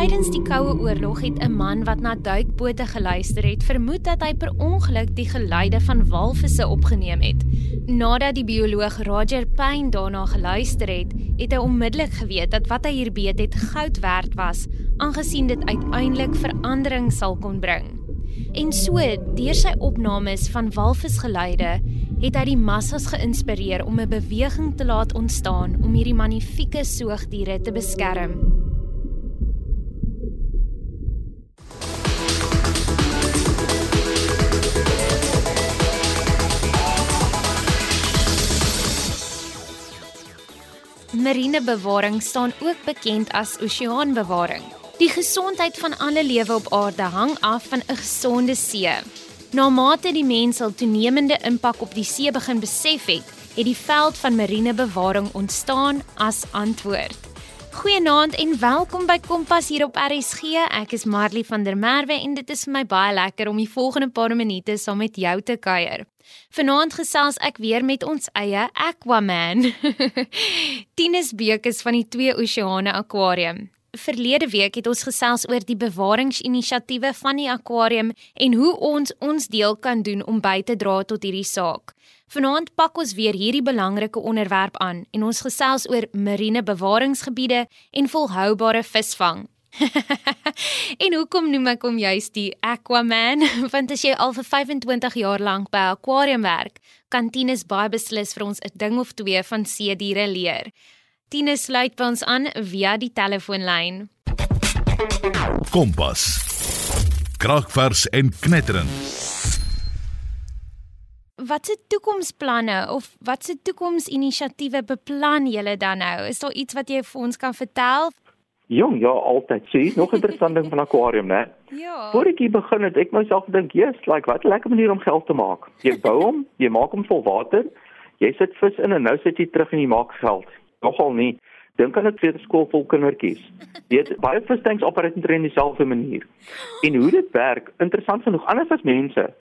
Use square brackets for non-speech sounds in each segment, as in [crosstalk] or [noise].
Tydens die Koue Oorlog het 'n man wat na duikbote geluister het, vermoed dat hy per ongeluk die geluide van walvisse opgeneem het. Nadat die bioloog Roger Payne daarna geluister het, het hy onmiddellik geweet dat wat hy hier beet het goud werd was, aangesien dit uiteindelik verandering sal kon bring. En so, deur sy opnames van walvisgeluide, het hy die massas geïnspireer om 'n beweging te laat ontstaan om hierdie magnifieke soogdiere te beskerm. Marinebewaring staan ook bekend as oseaanbewaring. Die gesondheid van alle lewe op aarde hang af van 'n gesonde see. Naarmate die mens al toenemende impak op die see begin besef het, het die veld van marinebewaring ontstaan as antwoord. Goeienaand en welkom by Kompas hier op RSG. Ek is Marley van der Merwe en dit is vir my baie lekker om die volgende paar minute saam met jou te kuier. Vanaand gesels ek weer met ons eie Aquaman. [laughs] Tinus Beek is van die Twee Oseane Aquarium. Verlede week het ons gesels oor die bewaringsinisiatiewe van die akwarium en hoe ons ons deel kan doen om by te dra tot hierdie saak. Vanaand pak ons weer hierdie belangrike onderwerp aan en ons gesels oor marine bewaringsgebiede en volhoubare visvang. [laughs] en hoekom noem ek hom juist die Aquaman? [laughs] Want as jy al vir 25 jaar lank by 'n akwarium werk, kan Tinus baie beslis vir ons 'n ding of twee van see diere leer. Tinus sluit by ons aan via die telefoonlyn. Kompas. Kragvers en knetterend. Wat se toekomsplanne of wat se toekomsinisiatiewe beplan julle dan nou? Is daar iets wat jy vir ons kan vertel? Jong, ja, altyd. Sien, nog 'n interessant ding van akwarium, né? [laughs] Ja. Voor ek hier begin het, ek myself gedink, "Jesus, like wat 'n lekker manier om geld te maak." Jy bou hom, jy maak hom vol water, jy sit vis in en nou sit jy terug en jy maak geld. Nogal nie. Dink aan 'n tweede skool vol kindertjies. Weet, baie vistanks opereer in dieselfde manier. En hoe dit werk, interessant genoeg, anders as mense.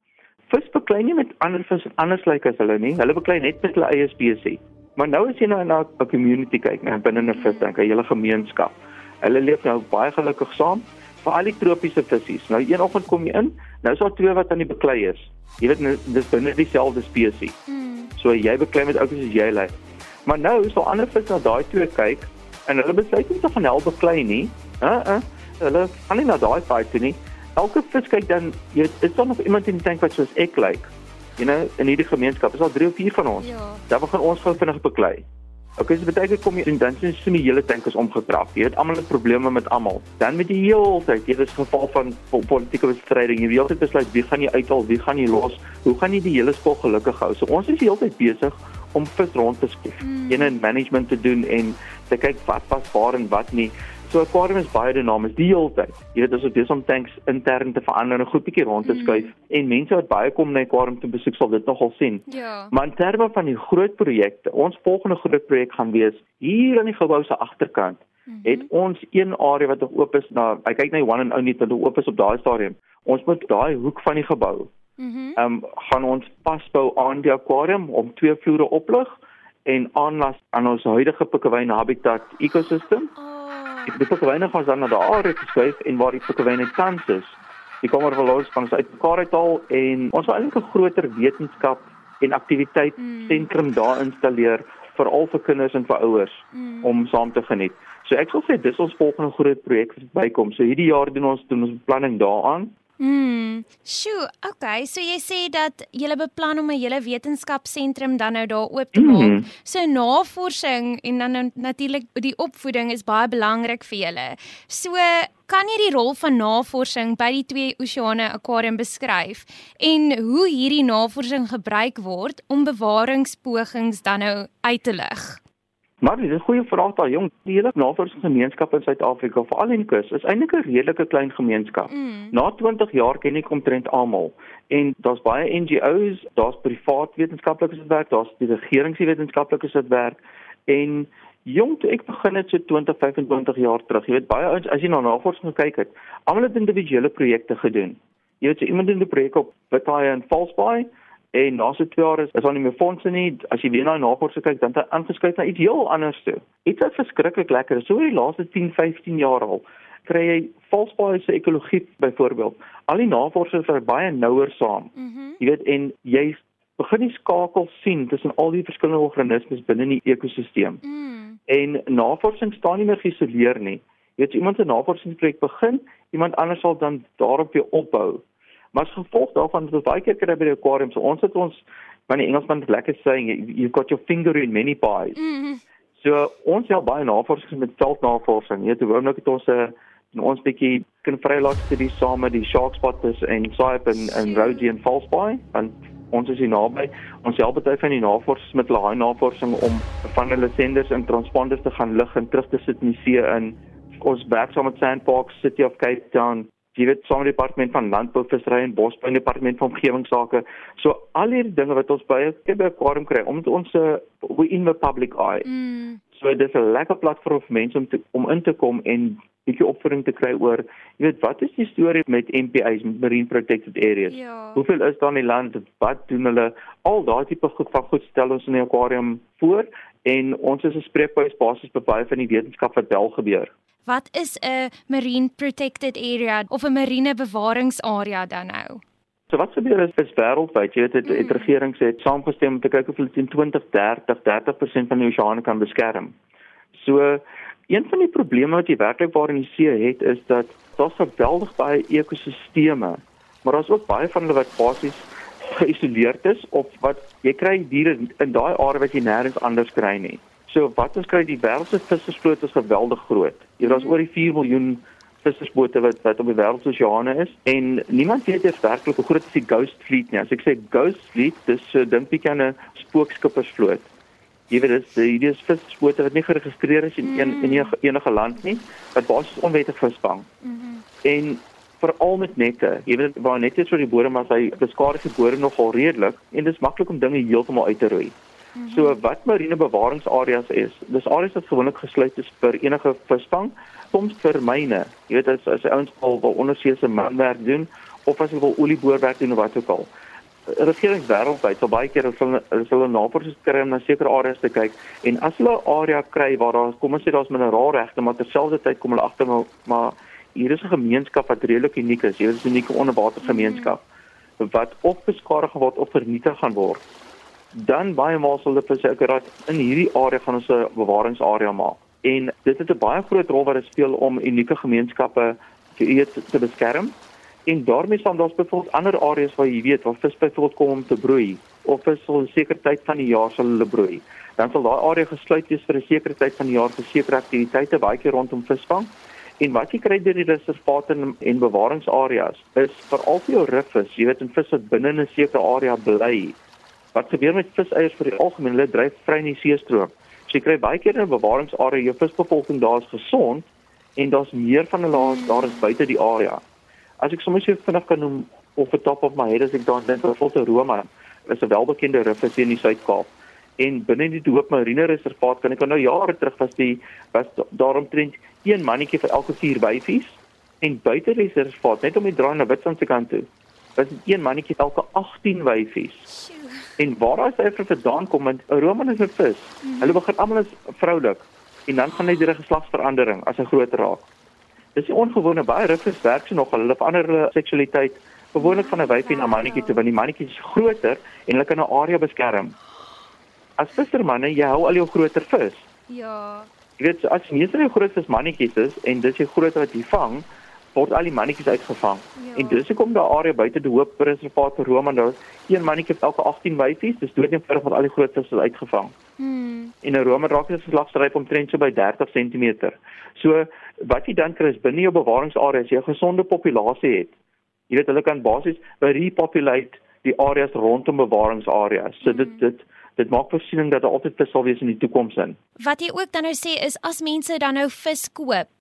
Vis beklei nie met ander vis anders lyk like as hulle nie. Hulle beklei net met hulle eie spesies. Maar nou as jy nou na 'n community kyk, net binne 'n visdank, 'n hele gemeenskap Hulle leef nou baie gelukkig saam vir al die tropiese visse. Nou een oggend kom jy in, nou is daar twee wat aan die beklei is. Jy weet nou, dis binne dieselfde spesies. Hmm. So jy beklei met ouers soos jy lê. Maar nou is daar ander visse wat daai twee kyk en hulle besluit nie te van help beklei nie. Uh, uh, hulle gaan nie na daai fight toe nie. Elke vis kyk dan, jy weet, is daar nog iemand in die tank wat soos ek lyk? Jy know, in hierdie gemeenskap is al 3 of 4 van ons. Ja. Dan begin ons gou vinnig beklei. Okay, so baie keer kom jy en dan sien die hele tank is omgedraf. Jy het almal 'n probleme met almal. Dan met die heeltyd, jy het 'n geval van politieke bestryding. Jy weet altyd besluit wie gaan jy uithaal, wie gaan jy los? Hoe gaan jy die hele spul gelukkig hou? So ons is die hele tyd besig om vis rond te skuif. Mm. Een management te doen en te kyk wat pas waar en wat nie. So aquarium is baie dinamies die hele tyd. Jy weet as dit besig om tanks intern te verander en 'n goed bietjie rond te mm. skuif mm. en mense wat baie kom na aquarium te besoek sal dit nogal sien. Ja. Maar in terme van die groot projekte, ons volgende groot projek gaan wees hier aan die gebou se agterkant. Mm -hmm. Het ons een area wat nog oop is na ek kyk na one and only wat oop is op daai stadium. Ons moet daai hoek van die gebou. Mhm. Mm ehm um, gaan ons pasbou aan die aquarium om twee vloere oplig en aanlas aan ons huidige pikkewyn habitat ekosisteem. Oh die pikkewyne gaan dan na die aarde geskuif en waar die pikkewyne tans is. Die kommer verlos van ons uit mekaar uithaal en ons wil eintlik 'n groter wetenskap en aktiwiteit mm. sentrum daar installeer vir al vir kinders en vir ouers mm. om saam te geniet. So ek sal sê dis ons volgende groot projek wat bykom. So hierdie jaar doen ons doen ons beplanning daaraan. Mm. Sjoe, okay. So jy sê dat jy beplan om 'n hele wetenskapsentrum dan nou daar oop te maak. Mm. So navorsing en dan nou natuurlik die opvoeding is baie belangrik vir julle. So kan jy die rol van navorsing by die twee oseane akwarium beskryf en hoe hierdie navorsing gebruik word om bewaringspogings dan nou uit te lig? Maar dis 'n goeie vraag daar jong. Die hele navorsingsgemeenskap in Suid-Afrika, veral in die kus, is eintlik 'n redelike klein gemeenskap. Mm. Na 20 jaar ken ek omtrent almal. En daar's baie NGO's, daar's privaat wetenskaplikes wat werk, daar's die regeringswetenskaplikes wat werk en jong toe ek begin het so 20, 25 jaar terug. Jy weet baie ouens as jy na navorsing gekyk het, almal het individuele projekte gedoen. Jy weet so iemand doen 'n projek op Witwaai en Falsbaai En na so 2 jaar is is daar nie meer fondse nie. As jy weer na navorsing kyk, dan het hy aangeskryf na iets heel anders toe. Iets wat verskriklik lekker is. So oor die laaste 10, 15 jaar al kry jy valsbaai se ekologie byvoorbeeld. Al die navorsers is baie nouer saam. Mm Jy weet en jy begin die skakel sien tussen al die verskillende organismes binne die ekosisteem. mm. En navorsing staan nie meer geïsoleer nie. Jy weet iemand 'n navorsingsprojek begin, iemand anders sal dan daarop weer opbou. Maar as gevolg daarvan dat ons baie keer kry by die aquarium, so ons het ons maar die Engelsman het lekker sê you've got your finger in many pies. Mm. So ons het baie navorsing met veldnavorsing. Jy weet, hoe nou het ons 'n en ons bietjie kan vrylaat studie saam met die shark spotters en Saip en en Rosie en Falsbaai want ons is hier naby. Ons help baie van die navorsers met hulle navorsing om van hulle senders en transponders te gaan lig en terug te sit in die see in. Ons werk saam met Sandparks City of Cape Town jy weet saam met die departement van landbou, visserry en bosbou en departement van omgewingsake. So al hierdie dinge wat ons by 'n aquarium kry om ons we in the public eye. Mm. So dis 'n lekker platform vir mense om te, om in te kom en bietjie opvoeding te kry oor jy weet wat is die storie met MPA's Marine Protected Areas? Ja. Hoeveel is daar in die land? Wat doen hulle? Al daai tipe goed van goed stel ons in die aquarium voor en ons is 'n spreekbuis basis vir baie van die wetenskap wat wel gebeur. Wat is 'n marine protected area of 'n marine bewaringsarea dan nou? So wat gebeur is is wêreldwyd, jy weet dit mm. regerings het saamgestem om te kyk of hulle teen 2030 30% van die oseane kan beskerm. So een van die probleme wat jy werklik waar in die see het is dat daar's geweldig baie ekosisteme, maar daar's ook baie van hulle wat basies geïsoleerd is of wat jy kry diere in daai area wat jy nêrens anders kry nie. So wat ons kry die wêreld se vissersvloot is geweldig groot. Jy daar's oor die 4 miljoen vissersbote wat wat op die wêreldoseane is en niemand weet eers werklik hoe groot is die Ghost Fleet nie. As ek sê Ghost Fleet, dis so bietjie aan 'n spookskippersvloot. Jy weet dit hierdie is vissersbote wat nie geregistreer is in een, in enige, enige land nie, wat basies onwettig visvang. Mhm. Mm En veral met nette. Jy weet waar net is vir die bodem maar hy beskadig die bodem nogal redelik en dit is maklik om dinge heeltemal uit te roei. Mm -hmm. So wat marine bewaringsareas is, dis areas wat gewoonlik gesluit is vir enige visvang, soms vir myne. Jy weet as as ouens wil, wil onderseese mynwerk doen of as hulle wil olieboorwerk doen of wat ook al. Regerings wêreldwyd sal baie keer hulle hulle navorsers kry om na sekere areas te kyk en as hulle 'n area kry waar daar kom ons sê daar's mineraalregte maar terselfdertyd kom hulle agter maar, maar hier is 'n gemeenskap wat redelik uniek is. Hier is 'n unieke onderwatergemeenskap wat of beskadig word of vernietig gaan word. Dan baie maal sal hulle vir seker dat in hierdie area gaan ons 'n bewaringsarea maak. En dit het 'n baie groot rol wat dit speel om unieke gemeenskappe te te beskerm. En daarmee staan daar's byvoorbeeld ander areas waar jy weet waar vis byvoorbeeld kom om te broei of vis sal 'n sekere tyd van die jaar sal hulle broei. Dan sal daai area gesluit wees vir 'n sekere tyd van die jaar vir sekere aktiwiteite baie keer rondom visvang. En wat jy kry deur die reservate en, en bewaringsareas is veral vir jou rifvis, jy weet en vis wat binne 'n sekere area bly. Wat gebeur met viseiers vir die algemeen? Hulle dryf vry in die seestroom. So jy kry baie keer in 'n bewaringsarea jou visbevolking daar is gesond en daar's meer van hulle daar is buite die area. As ek sommer so vinnig kan noem of op top of my head as ek daar dink byvoorbeeld Roma is 'n welbekende rifvis hier in die Suid-Kaap. En binne die Doop Marine Reservaat kan ek nou jare terug was die was daaromtrent een mannetjie vir elke 4 wyfies en buite die reservaat net om die draai na Witstrand se kant toe was een mannetjie elke 18 wyfies. En waar daai syfer vandaan kom, want 'n Roman is 'n vis. Mm. Hulle begin almal as vroulik en dan gaan hy deur 'n geslagsverandering as hy groter raak. Dis nie ongewone baie riffers werk so nog hulle verander hulle seksualiteit gewoonlik van 'n wyfie na 'n mannetjie toe want die mannetjie is groter en hulle kan 'n area beskerm. As vissermanne, jy hou al jou groter vis. Ja. Jy weet as jy meeste jou groot vis mannetjies is en dis jy groot wat jy vang, word al die mannetjies uitgevang. Ja. En dis hoekom daar area buite die hoop reservaat vir Roma daar een mannetjie vir elke 18 wyfies, dis dood eenvoudig want al die groot vis is uitgevang. Hmm. En 'n Roma raak dit geslagstryp omtrent so by 30 cm. So wat jy dan kry is binne jou bewaringsarea as jy 'n gesonde populasie het. Jy weet hulle kan basies repopulate die areas rondom bewaringsareas. So dit Hmm. dit dit maak voorsiening dat daar altyd vis sal wees in die toekoms in. Wat jy ook dan nou sê is as mense dan nou vis koop,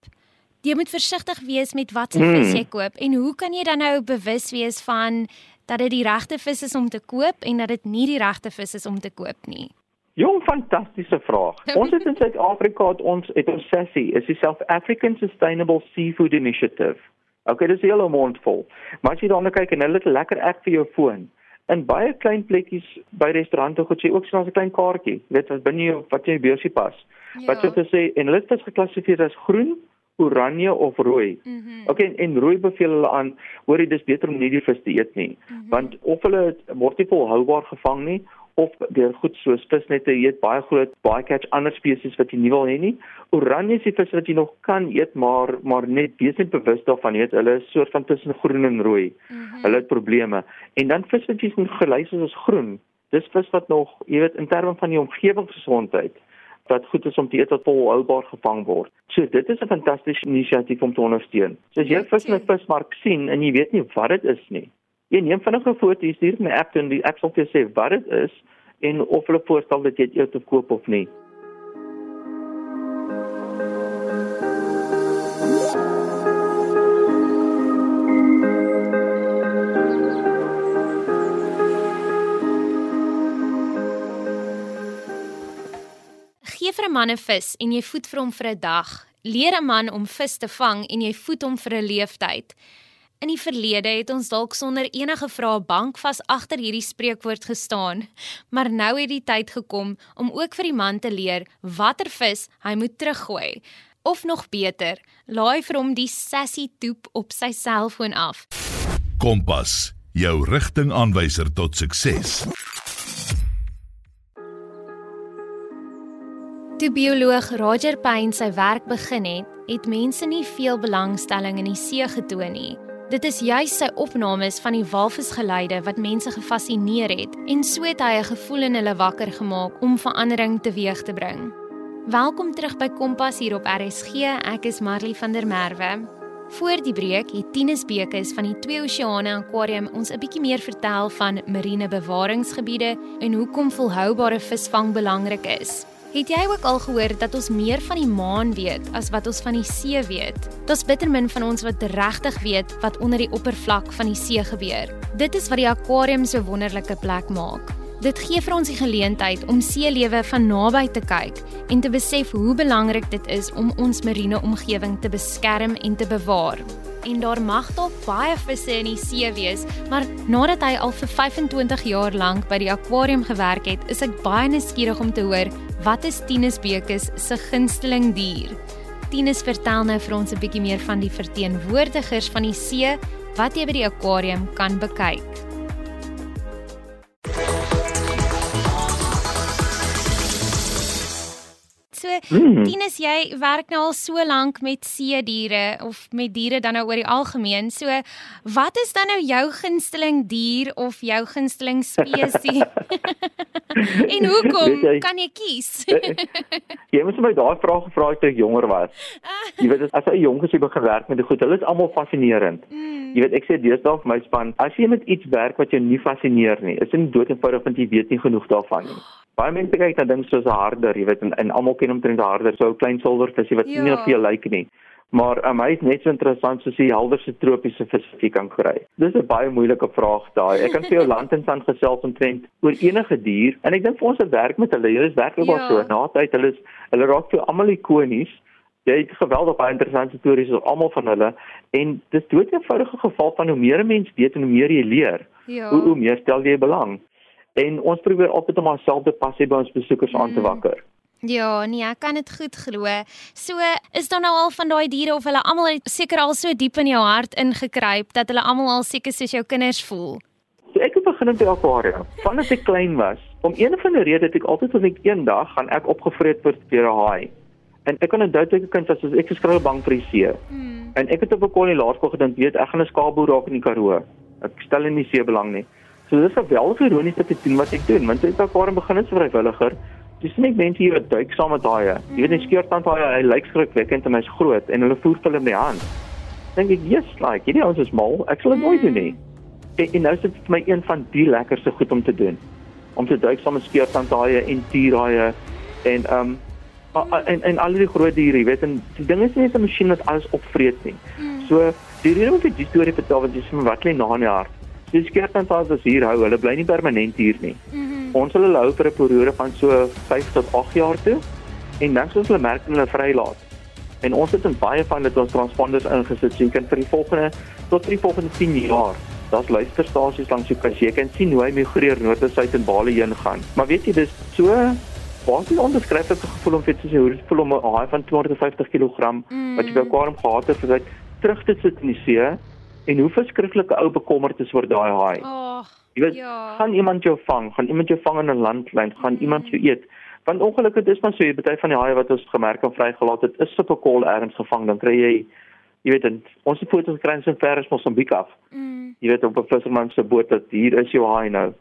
jy moet versigtig wees met wat se Hmm. vis jy koop en hoe kan jy dan nou bewus wees van dat dit die regte vis is om te koop en dat dit nie die regte vis is om te koop nie. Jong, fantastiese vraag. [laughs] Ons het in Suid-Afrika het ons het ons sessie, is die South African Sustainable Seafood Initiative. Okay, dis 'n hele mond vol. Maar as jy daarna kyk en hulle het 'n lekker app vir jou foon. In baie klein plekkies by restaurante goed jy ook sien as 'n klein kaartjie, weet wat binne jou wat jy beursie pas. Ja. Wat jy te sê en hulle het dit geklassifiseer as groen oranje of rooi. Mm -hmm. Okay, en, en rooi beveel hulle aan, hoor jy dis beter om nie die vis te eet nie, mm -hmm. want of hulle word nie volhoubaar gevang nie of deur goed soos visnette eet baie groot baie catch ander spesies wat jy nie wil hê nie. Oranje is die vis wat jy nog kan eet, maar maar net besig bewus daarvan eet. Hulle is soort van tussen groen en rooi. Mm -hmm. Hulle het probleme. En dan vis wat jy sien gelys is as groen. Dis vis wat nog, jy weet, in terme van die omgewingsgesondheid wat goed is om te eet wat volhoubaar gevang word. So dit is 'n fantastiese inisiatief om te ondersteun. So as jy vis in 'n vismark sien en jy weet nie wat dit is nie, jy neem vinnig 'n foto hier stuur my app en die app sal vir jou sê wat dit is en of hulle voorstel dat jy dit eet of koop of nie. 'n man 'n vis en jy voed vir hom vir 'n dag. Leer 'n man om vis te vang en jy voed hom vir 'n leeftyd. In die verlede het ons dalk sonder enige vrae bankvas agter hierdie spreekwoord gestaan, maar nou het die tyd gekom om ook vir die man te leer watter vis hy moet teruggooi. Of nog beter, laai vir hom die sassy toep op sy selfoon af. Kompas, jou rigtingaanwyser tot sukses. Toe bioloog Roger Payne sy werk begin het, het mense nie veel belangstelling in die see getoon nie. Dit is juis sy opnames van die walvisgeluide wat mense gefassineer het en so het hy 'n gevoel in hulle wakker gemaak om verandering teweeg te bring. Welkom terug by Kompas hier op RSG. Ek is Marley van der Merwe. Voor die breek het Tinus Bekes van die Twee Oseane Aquarium ons 'n bietjie meer vertel van marine bewaringsgebiede en hoekom volhoubare visvang belangrik is. Het jy ook al gehoor dat ons meer van die maan weet as wat ons van die see weet? Daar's bitter min van ons wat regtig weet wat onder die oppervlak van die see gebeur. Dit is wat die akwarium so wonderlike plek maak. Dit gee vir ons die geleentheid om seelewe van naby te kyk en te besef hoe belangrik dit is om ons marine omgewing te beskerm en te bewaar. En daar mag dalk baie visse in die see wees, maar nadat hy al vir 25 jaar lank by die akwarium gewerk het, is ek baie nuuskierig om te hoor Wat is Tinus Bekes se gunsteling dier? Tinus vertel nou vir ons 'n bietjie meer van die verteenwoordigers van die see wat jy by die akwarium kan bekyk. So, hmm. Tinus, jy werk nou al so lank met see diere of met diere dan nou oor die algemeen. So, wat is dan nou jou gunsteling dier of jou gunsteling spesies? [laughs] en hoekom jy, kan jy kies? [laughs] jy moes my daai vraag gevra het toe ek jonger was. Jy weet as jy jonk is jy begin werk met die goed, hulle is almal fascinerend. Mm. Jy weet ek sê deesdae vir my span, as jy met iets werk wat jou nie fascineer nie, is dit dood eenvoudig want jy weet nie genoeg daarvan nie. Baie mense kyk na dinge soos 'n harder, jy weet en, en almal ken hom teen 'n harder, so 'n klein silwervisie wat ja. nie of veel lyk nie. Maar um, hy is net so interessant soos die helderste tropiese vis wat jy kan kry. Dis 'n baie moeilike vraag daai. Ek kan vir jou land en sand gesels omtrent oor enige dier en ek dink vir ons het werk met hulle. Hulle is werklik ja. so. Na tyd hulle is hulle raak vir almal ikonies. Jy het geweldig baie interessante stories oor almal van hulle en dis dood eenvoudige geval van hoe meer 'n mens weet en hoe meer jy leer, ja. hoe, hoe meer stel jy belang en ons probeer altyd om onsself te pas by ons besoekers mm. aan te mm. wakker. Ja, nee, ek kan dit goed glo. So, is daar nou al van daai diere of hulle almal seker al so diep in jou hart ingekruip dat hulle almal al seker soos jou kinders voel? So ek het begin in die aquarium. Vandat ek klein was, om een of ander rede het ek altyd as ek eendag gaan ek opgevreet word deur 'n haai. En ek kon onthou toe ek 'n kind was, as ek geskryf bang vir die see. Hmm. En ek het op 'n kolie laerskool gedink, weet ek gaan 'n skaapboer raak in die Karoo. Ek stel in die see belang nie. So dis geweldig ironies dat ek doen wat ek doen, want ek het daar begin as vrywilliger. Dis nie mense hier wat duik saam met daai. Jy weet, 'n skeurtand daai, hy lyk skrikwekkend en hy's groot en hulle voer hulle met die hand. Dink ek, yes, like, hierdie ons is mal. Ek sal dit nooit doen nie. En, en nou is dit vir my een van die lekkerste goed om te doen. Om te duik saam met skeurtand daai en tieraaie en ehm um, en en al die groot diere, jy weet, en die ding is nie net 'n masjien wat alles opvreet nie. So, die rede om die storie te vertel wat jy vir my wat lê na in die hart Die skeertandsaas is hier hou, hulle bly nie permanent hier nie. Mm -hmm. Ons hulle hou vir 'n periode van so 5 tot 8 jaar toe en dan soos hulle merk hulle vrylaat. En ons het in baie van dit ons transponders ingesit sien kan vir die volgende tot vir die volgende 10 jaar. Daar's luisterstasies langs die kus. Jy kan sien hoe hy migreer noord en suid en Bali heen gaan. Maar weet jy dis so Wat is onbeskryflike gevoel om vir te sê hoe dit voel om 'n haai van 250 kg Mm. wat jy by aquarium gehad het vir terug te sit in die see en hoe verskriklike ou bekommerd is oor daai haai. Oh, Jy weet, ja. gaan iemand jou vang, gaan iemand jou vang in 'n landlyn, gaan Mm. iemand jou eet. Want ongelukkig dis maar so, jy baie van die haie wat ons gemerk en vrygelaat het, is op 'n kol ergens gevang, dan kry jy jy weet, en ons het foto's gekry van ver as Mosambiek af. Mm. Jy weet op 'n visserman se boot dat hier is jou haai nou.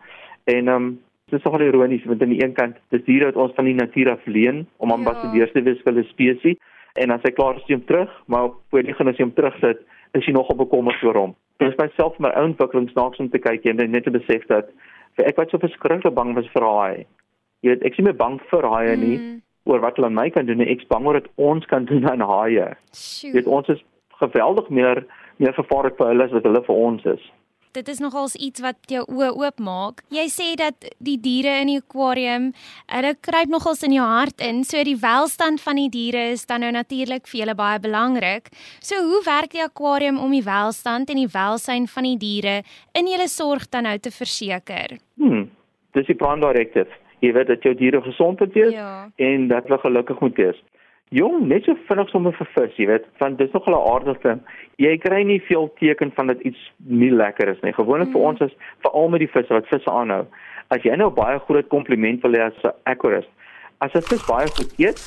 En ehm um, dis nogal ironies want aan die een kant dis diere wat ons van die natuur af leen om Ja. ambassadeurs te wees vir hulle spesies en as hy klaar is, is hom terug, maar op die gaan as hy hom terugsit, is hy nogal bekommerd oor hom. Dit is myself my own ontwikkeling snaaks om te kyk en net te besef dat vir ek wat so verskriklik bang was vir haai. Jy weet, ek is nie meer bang vir haie nie Mm. oor wat hulle aan my kan doen nie. Ek's bang oor wat ons kan doen aan. Sjoe. Jy weet, ons is geweldig meer meer gevaarlik vir hulle as wat hulle vir ons is. Dit is nogals iets wat jou oë oopmaak. Jy sê dat die diere in die aquarium, hulle kruip nogals in jou hart in, so die welstand van die diere is dan nou natuurlik vir julle baie belangrik. So hoe werk die aquarium om die welstand en die welsyn van die diere in julle sorg dan nou te verseker? Hmm. Dis die prime directive. Jy weet dat jou diere gesond moet wees Ja. en dat hulle gelukkig moet wees. Jong, net so vinnig sommer vir vis, jy weet, want dis nogal 'n aardige ding. Jy kry nie veel teken van dat iets nie lekker is nie. Gewoonlik mm. vir ons is veral met die visse wat visse aanhou. As jy nou baie groot kompliment wil hê as 'n aquarist, as 'n vis baie goed eet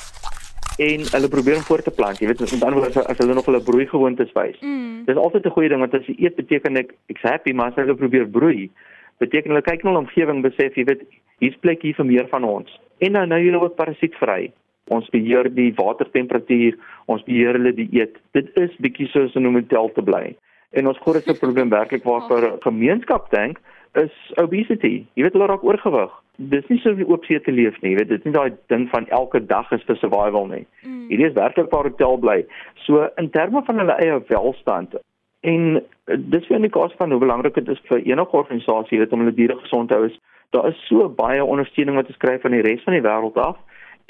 en hulle probeer hom voort te plant, jy weet, met ander woorde as hulle nog hulle broeigewoontes wys. Mm. Dis altyd 'n goeie ding want as jy eet beteken ek ek's happy, maar as hulle probeer broei, beteken hulle kyk na hulle omgewing besef jy weet hier's plek hier vir meer van ons. En nou nou julle ook parasietvry. Ons beheer die watertemperatuur, ons beheer hulle dieet. Dit is bietjie soos om 'n hotel te bly. En ons grootste [laughs] probleem werklik waarvoor 'n gemeenskap dink is obesity. Jy weet hulle raak oorgewig. Dis nie so om oop see te leef nie, jy weet dit is nie daai ding van elke dag is vir survival nie. Mm. Hierdie is werklik waar hotel bly. So in terme van hulle eie welstand en eh, dis vir 'n indikasie van hoe belangrik dit is vir enige organisasie weet om hulle diere gesond te hou is. Daar is so baie ondersteuning wat ons kry van die res van die wêreld af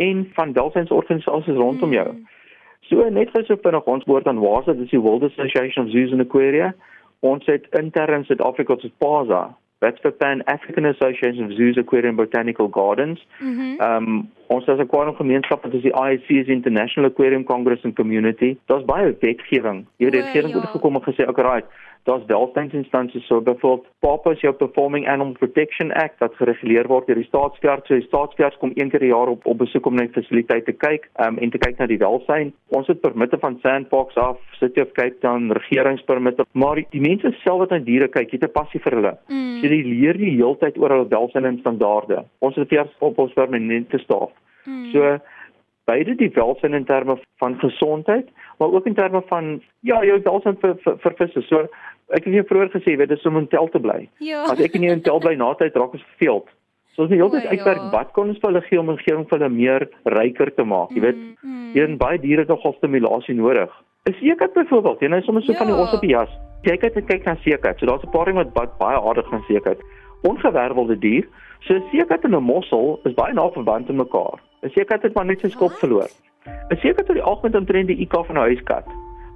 en van welsynsorganisasies rondom jou. So net gou so vinnig ons woord aan WASA, dis die World Association of Zoos and Aquaria. Ons het intern in Suid-Afrika tot PASA. That's the Pan African Association of Zoos, Aquarium, Botanical Gardens. Mhm. Ehm um, ons as 'n aquarium gemeenskap wat is die IAC's International Aquarium Congress and Community. Daar's baie wetgewing. Jy weet, O, die regering het ja. gekom en gesê, "Oké, right, daar's welsynsinstansies so byvoorbeeld PAPA jou Performing Animal Protection Act wat gereguleer word deur die staatsveerd. So die staatsveerd kom een keer per jaar op op besoek om na die fasiliteit te kyk um, en te kyk na die welsyn. Ons het permitte van Sandbox af, City of Cape Town, regeringspermitte, maar die, die mense self wat na diere kyk, het 'n passie vir hulle. Mm. So die leer die heeltyd oor hulle welsyn en standaarde. Ons het eers op ons permanente staf. Mm. So beide die welsyn in terme van gesondheid, maar ook in terme van ja, jou welsyn vir vir, vir visse. So ek het jou vroeër gesê, weet dis om in tel te bly. Ja. As ek nie in tel bly na tyd raak ons verveeld. So ons moet heeltyd ja. uitwerk wat kon ons vir hulle gee om 'n omgewing vir hulle meer ryker te maak, jy weet. Mm, mm. Hier in baie diere het nogal stimulasie nodig. 'n Seekat byvoorbeeld, jy nou sommer so van die Ja. os op die jas. Jy kyk en kyk na seekat. So daar's 'n paar ding wat ba- baie aardig van seekat. Ongewervelde dier. So 'n seekat en 'n mossel is baie na verwant aan mekaar. 'n Seekat het maar net sy skop verloor. 'n Seekat het die algemeen omtrent die IQ van 'n huiskat.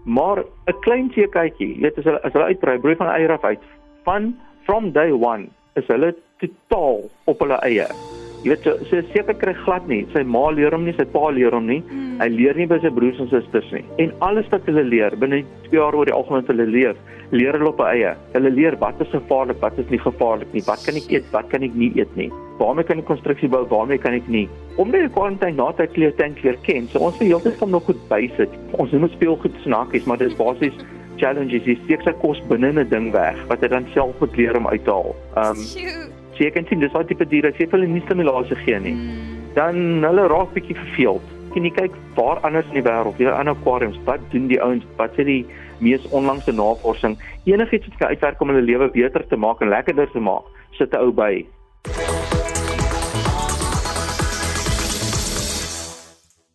Maar 'n klein seekatjie, jy weet as hulle as hulle uitbrei, broei van eier af uit. Van from day 1 is hulle totaal op hulle eie. Jy weet so so seekat kry glad nie. Sy ma leer hom nie, sy pa leer hom nie. Mm. Hy leer nie by sy broers en susters nie. En alles wat hulle leer binne 2 jaar oor die algemeen hulle leer, leer hulle op eie. Hulle leer wat is gevaarlik, wat is nie gevaarlik nie. Wat kan ek eet, wat kan ek nie eet nie. Waarmee kan ek konstruksie bou, waarmee kan ek nie. Omdat die kwarantyne na tyd kleer tank leer ken, so ons wil heeltyd van nog goed bysit. Ons noem dit speelgoed snakkies, maar dis basies challenges. Jy steek sy kos binne in 'n ding weg wat hy dan self moet leer om uit te haal. Ehm um, Sjoe. So jy kan sien dis daai tipe diere, as jy vir hulle nie stimulasie gee nie Mm. dan hulle raak bietjie verveeld. Kan jy kyk waar anders in die wêreld, jy aan aquariums, wat doen die ouens, wat is die mees onlangse navorsing? Enigiets wat kan uitwerk om hulle lewe beter te maak en lekkerder te maak, sit 'n ou by.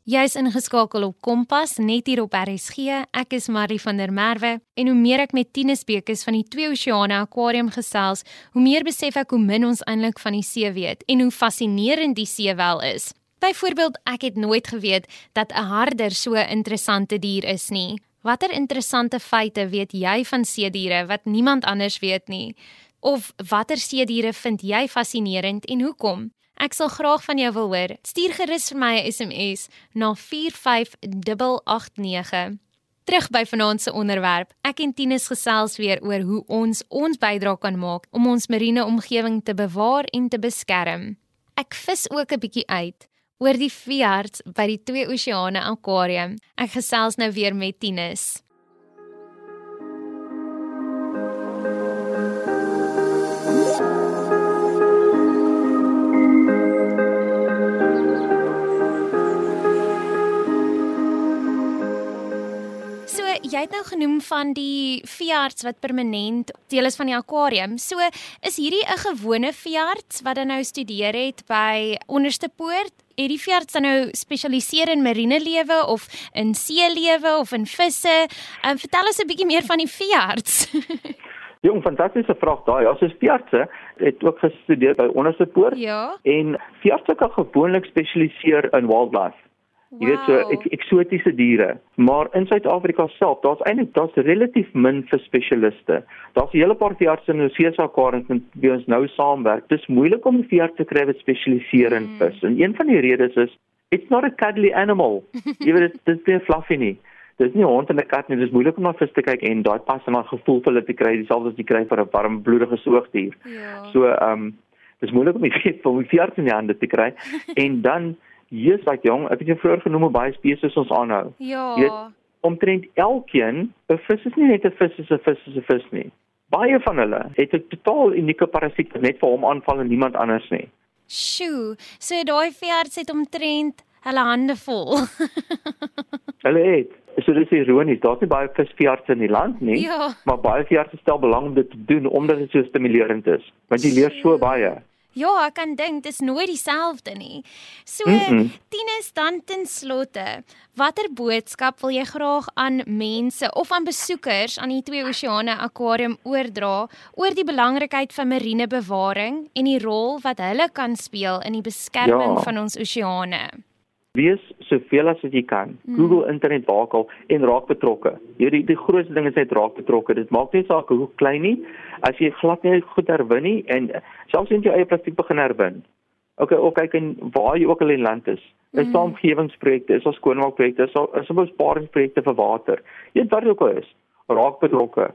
Jy's ingeskakel op Kompas net hier op RSG. Ek is Marie van der Merwe en hoe meer ek met Tinus Bekes van die Twee Oseane Aquarium gesels, hoe meer besef ek hoe min ons eintlik van die see weet en hoe fascinerend die see wel is. Byvoorbeeld, ek het nooit geweet dat 'n harder so 'n interessante dier is nie. Watter interessante feite weet jy van seediere wat niemand anders weet nie? Of watter seediere vind jy fascinerend en hoekom? Ek sal graag van jou wil hoor. Stuur gerus vir my 'n SMS na 45889. Terug by vanaand se onderwerp. Ek en Tinus gesels weer oor hoe ons ons bydrae kan maak om ons marine omgewing te bewaar en te beskerm. Ek vis ook 'n bietjie uit oor die veearts by die Twee Oseane Aquarium. Ek gesels nou weer met Tinus. Het nou genoem van die veearts wat permanent deel is van die aquarium. So is hierdie 'n gewone veearts wat dan nou studeer het by Onderste Poort? Het die veearts dan nou spesialiseer in marine lewe of in see lewe of in visse? Um, vertel ons 'n bietjie meer van die veearts. [laughs] Jong, fantastiese vraag daai. Ja, soos veeartse het ook gestudeer by Onderste Poort. Ja. En veeartse kan gewoonlik spesialiseer in wildlife. Jy weet so ek, eksotiese diere, maar in Suid-Afrika self, daar's eintlik daar's relatief min vir spesialiste. Daar's 'n hele paar veeartse in Oseesa Karens met wie ons nou saamwerk. Dis moeilik om 'n veearts te kry wat spesialiseer in vis. Mm. En een van die redes is it's not a cuddly animal. [laughs] Jy weet dit is baie fluffy nie. Dis nie 'n hond en 'n kat nie, dis moeilik om na vis te kyk en daai pas en daai gevoel vir hulle te kry, dieselfde as jy kry vir 'n warm bloedige soogdier. Ja. So ehm um, dis moeilik om die gees van 'n veearts in die hande te kry [laughs] en dan Jesus wat jong, ek het jou vroeër genoem hoe baie spesies ons aanhou. Ja. Jy weet, omtrent elkeen, 'n vis is nie net 'n vis, is 'n vis is 'n vis nie. Baie van hulle het 'n totaal unieke parasiet wat net vir hom aanval en niemand anders nie. Sjoe, so daai veearts het omtrent hulle hande vol. [laughs] hulle het So dis ironies, daar's nie baie visveeartse in die land nie, ja. maar baie veeartse stel belang om dit te doen omdat dit so stimulerend is, want jy leer so baie. Ja, ek kan dink dis nooit dieselfde nie. So, mm -mm. Tinus dan ten slotte, watter boodskap wil jy graag aan mense of aan besoekers aan die Twee Oseane Aquarium oordra oor die belangrikheid van marine bewaring en die rol wat hulle kan speel in die beskerming ja. van ons oseane? Wees soveel as wat jy kan. Hmm. Google internet wakel en raak betrokke. Hierdie die grootste ding is net raak betrokke. Dit maak nie saak hoe klein nie. As jy glad nie goed herwin nie en selfs as jy eie plastiek begin herwin. Okay, ook kyk en waar jy ook al in land is. Is daar hmm. omgewingsprojekte, is daar skoonmaakprojekte, is daar is daar besparingsprojekte vir water. Jy weet wat ook al is. Raak betrokke.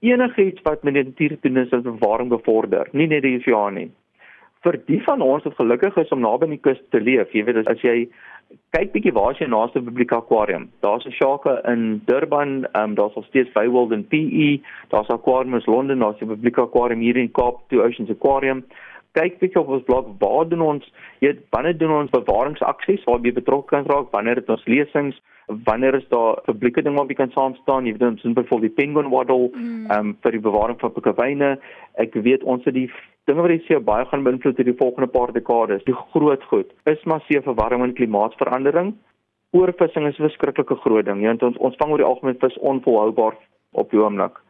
Enigiets wat met die natuur doen is, is bewaring bevorder, nie net die oseaan nie vir die van ons wat gelukkig is om naby die kus te leef, jy weet as jy kyk bietjie waar is jou naaste publieke akwarium? Daar's 'n Shaka in Durban, ehm um, daar's al steeds Vrywold in PE, daar's Aquariums Londen, daar's 'n publieke akwarium hier in Kaap, Two Oceans Aquarium. Kyk bietjie op ons blog, waar doen ons, weet, wanneer doen ons bewaringsaksies waar jy betrokke kan raak, wanneer het ons lesings? wanneer is daar publieke ding waarop jy kan saam staan? Jy weet ons in byvoorbeeld die penguin waddle mm. um, vir die bewaring van pikkewyne. Ek weet ons het die dinge wat jy sê baie gaan beïnvloed in die volgende paar dekades. Die groot goed is massiewe verwarming en klimaatsverandering. Oorvissing is 'n verskriklike groot ding weet ons ons vang oor die algemeen vis onvolhoubaar op die oomblik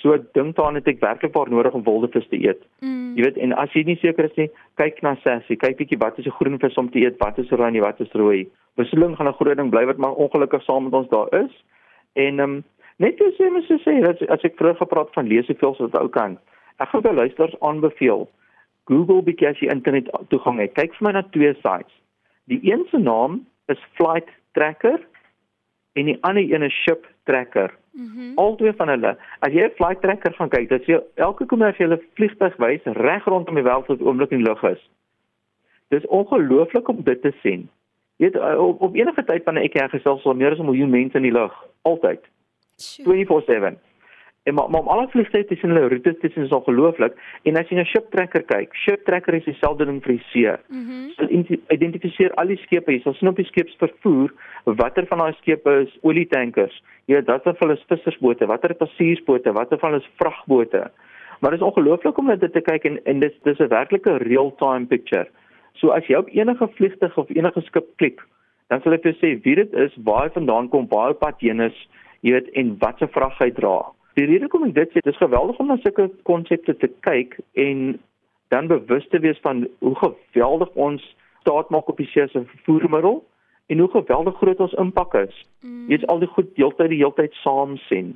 So dink daaraan het ek werklik waar nodig om wildevis te eet. Mm. Jy weet en as jy nie seker is nie, kyk na sassie, kyk bietjie wat is 'n groen vis om te eet, wat is rooi en wat is rooi. Wisseling gaan 'n groot ding bly wat maar ongelukkig saam met ons daar is. En ehm um, net so sê mens sê dat as ek vroeër gepraat van lees soveel so wat ou kan. Ek gaan vir luisters aanbeveel. Google bietjie as jy internet toegang het. Kyk vir my na twee sites. Die een se naam is Flight Tracker en die ander een is Ship Tracker. Mm Albei van hulle, as jy 'n flight tracker gaan kyk, dat jy elke kommersiële vliegtuig wys reg rondom die wêreld wat oomblik in lug is. Dis ongelooflik om dit te sien. Jy weet op, op enige tyd wanneer ek hier gesels sal meer as 'n miljoen mense in die lug, altyd. 24/7. En maar maar alle vliegtye tussen hulle roetes tussen is ongelooflik en as jy na ship tracker kyk, ship tracker is dieselfde ding vir die see. Mm so identifiseer al die skepe, jy sal sien op die skeepsvervoer watter van daai skepe is olietankers. Jy weet watter van hulle is vissersbote, watter passasiersbote, watter van hulle is vragbote. Maar dit is ongelooflik om dit te kyk en en dis dis 'n werklike real-time picture. So as jy op enige vliegtuig of enige skip klik, dan sal dit sê wie dit is, waar hy vandaan kom, waar hy pad heen is, jy weet en wat se vrag hy dra. Die rede hoekom ek dit sê, dis geweldig om na sulke konsepte te kyk en dan bewus te wees van hoe geweldig ons staat maak op die see se vervoermiddel en hoe geweldig groot ons impak is. Mm. Jy het al die goed deeltyd die heeltyd saam sien.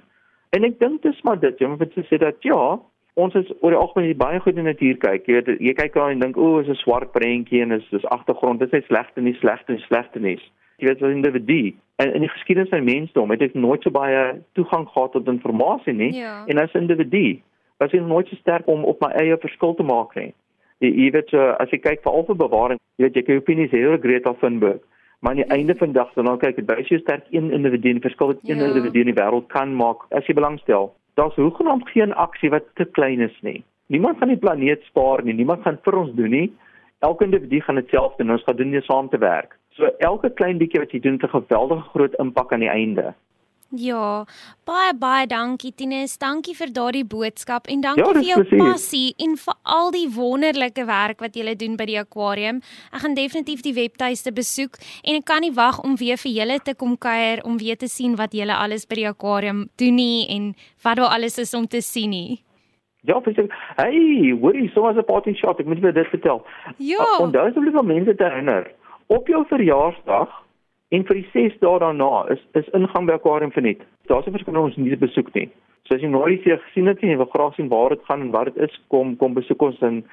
En ek dink dis maar dit, jy moet sê dat ja, ons is oor die algemeen baie goed in die natuur kyk. Jy weet, jy kyk daar en dink, "O, is 'n swart prentjie en is dis agtergrond. Dit is nie slegte nie, slegte en slegte nie." Jy weet, as 'n individu en in die geskiedenis van mensdom het ek nooit so baie toegang gehad tot inligting nie Ja. en as individu was ek nooit so sterk om op my eie verskil te maak nie. Jy, jy weet, so, as jy kyk veral vir bewaring, jy weet jy kan opinies heel Greta Thunberg Maar aan die einde van dag dan nou kyk dit baie so sterk een individu en verskil wat een Ja. individu in die wêreld kan maak as jy belangstel. Daar's hoegenaamd geen aksie wat te klein is nie. Niemand gaan die planeet spaar nie, niemand gaan vir ons doen nie. Elke individu gaan dit self doen, ons gaan doen dit saam te werk. So elke klein bietjie wat jy doen het 'n geweldige groot impak aan die einde. Ja, baie baie dankie Tinus. Dankie vir daardie boodskap en dankie Ja, vir jou presies. passie en vir al die wonderlike werk wat jy doen by die akwarium. Ek gaan definitief die webtuiste besoek en ek kan nie wag om weer vir julle te kom kuier om weer te sien wat julle alles by die akwarium doen nie en wat daar alles is om te sien nie. Ja, presies. Hey, hoorie, so was 'n party shot. Ek moet vir dit vertel. Ja. Uh, Onthou asseblief om mense te herinner. Op jou verjaarsdag en vir die 6 dae daarna is is ingang by akwarium verniet. Daar's 'n verskyn ons nie besoek nie. So as jy nooit hier gesien het en jy wil graag sien waar dit gaan en wat dit is, kom kom besoek ons en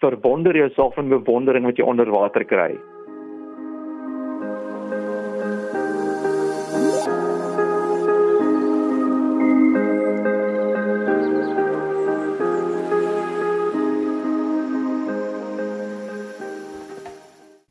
verwonder jouself in bewondering wat jy onder water kry.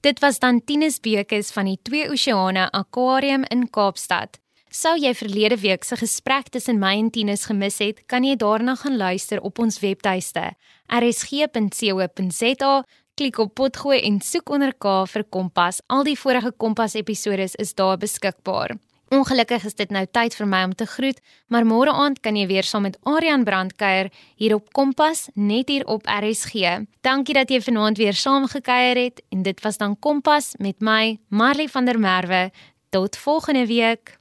Dit was dan Tinus Bekes van die Twee Oseane Aquarium in Kaapstad. Sou jy verlede week se gesprek tussen my en Tinus gemis het, kan jy daarna gaan luister op ons webtuiste rsg.co.za. Klik op potgooi en soek onder K vir Kompas. Al die vorige Kompas episode is daar beskikbaar. Ongelukkig is dit nou tyd vir my om te groet, maar môre aand kan jy weer saam met Aryan Brandkuier hier op Kompas net hier op RSG. Dankie dat jy vanaand weer saamgekuier het en dit was dan Kompas met my Marley van der Merwe. Tot volgende week.